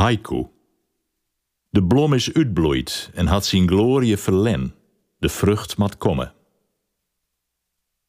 Haiku. De blom is uitbloeid en had zijn glorie verlen. De vrucht mat komen.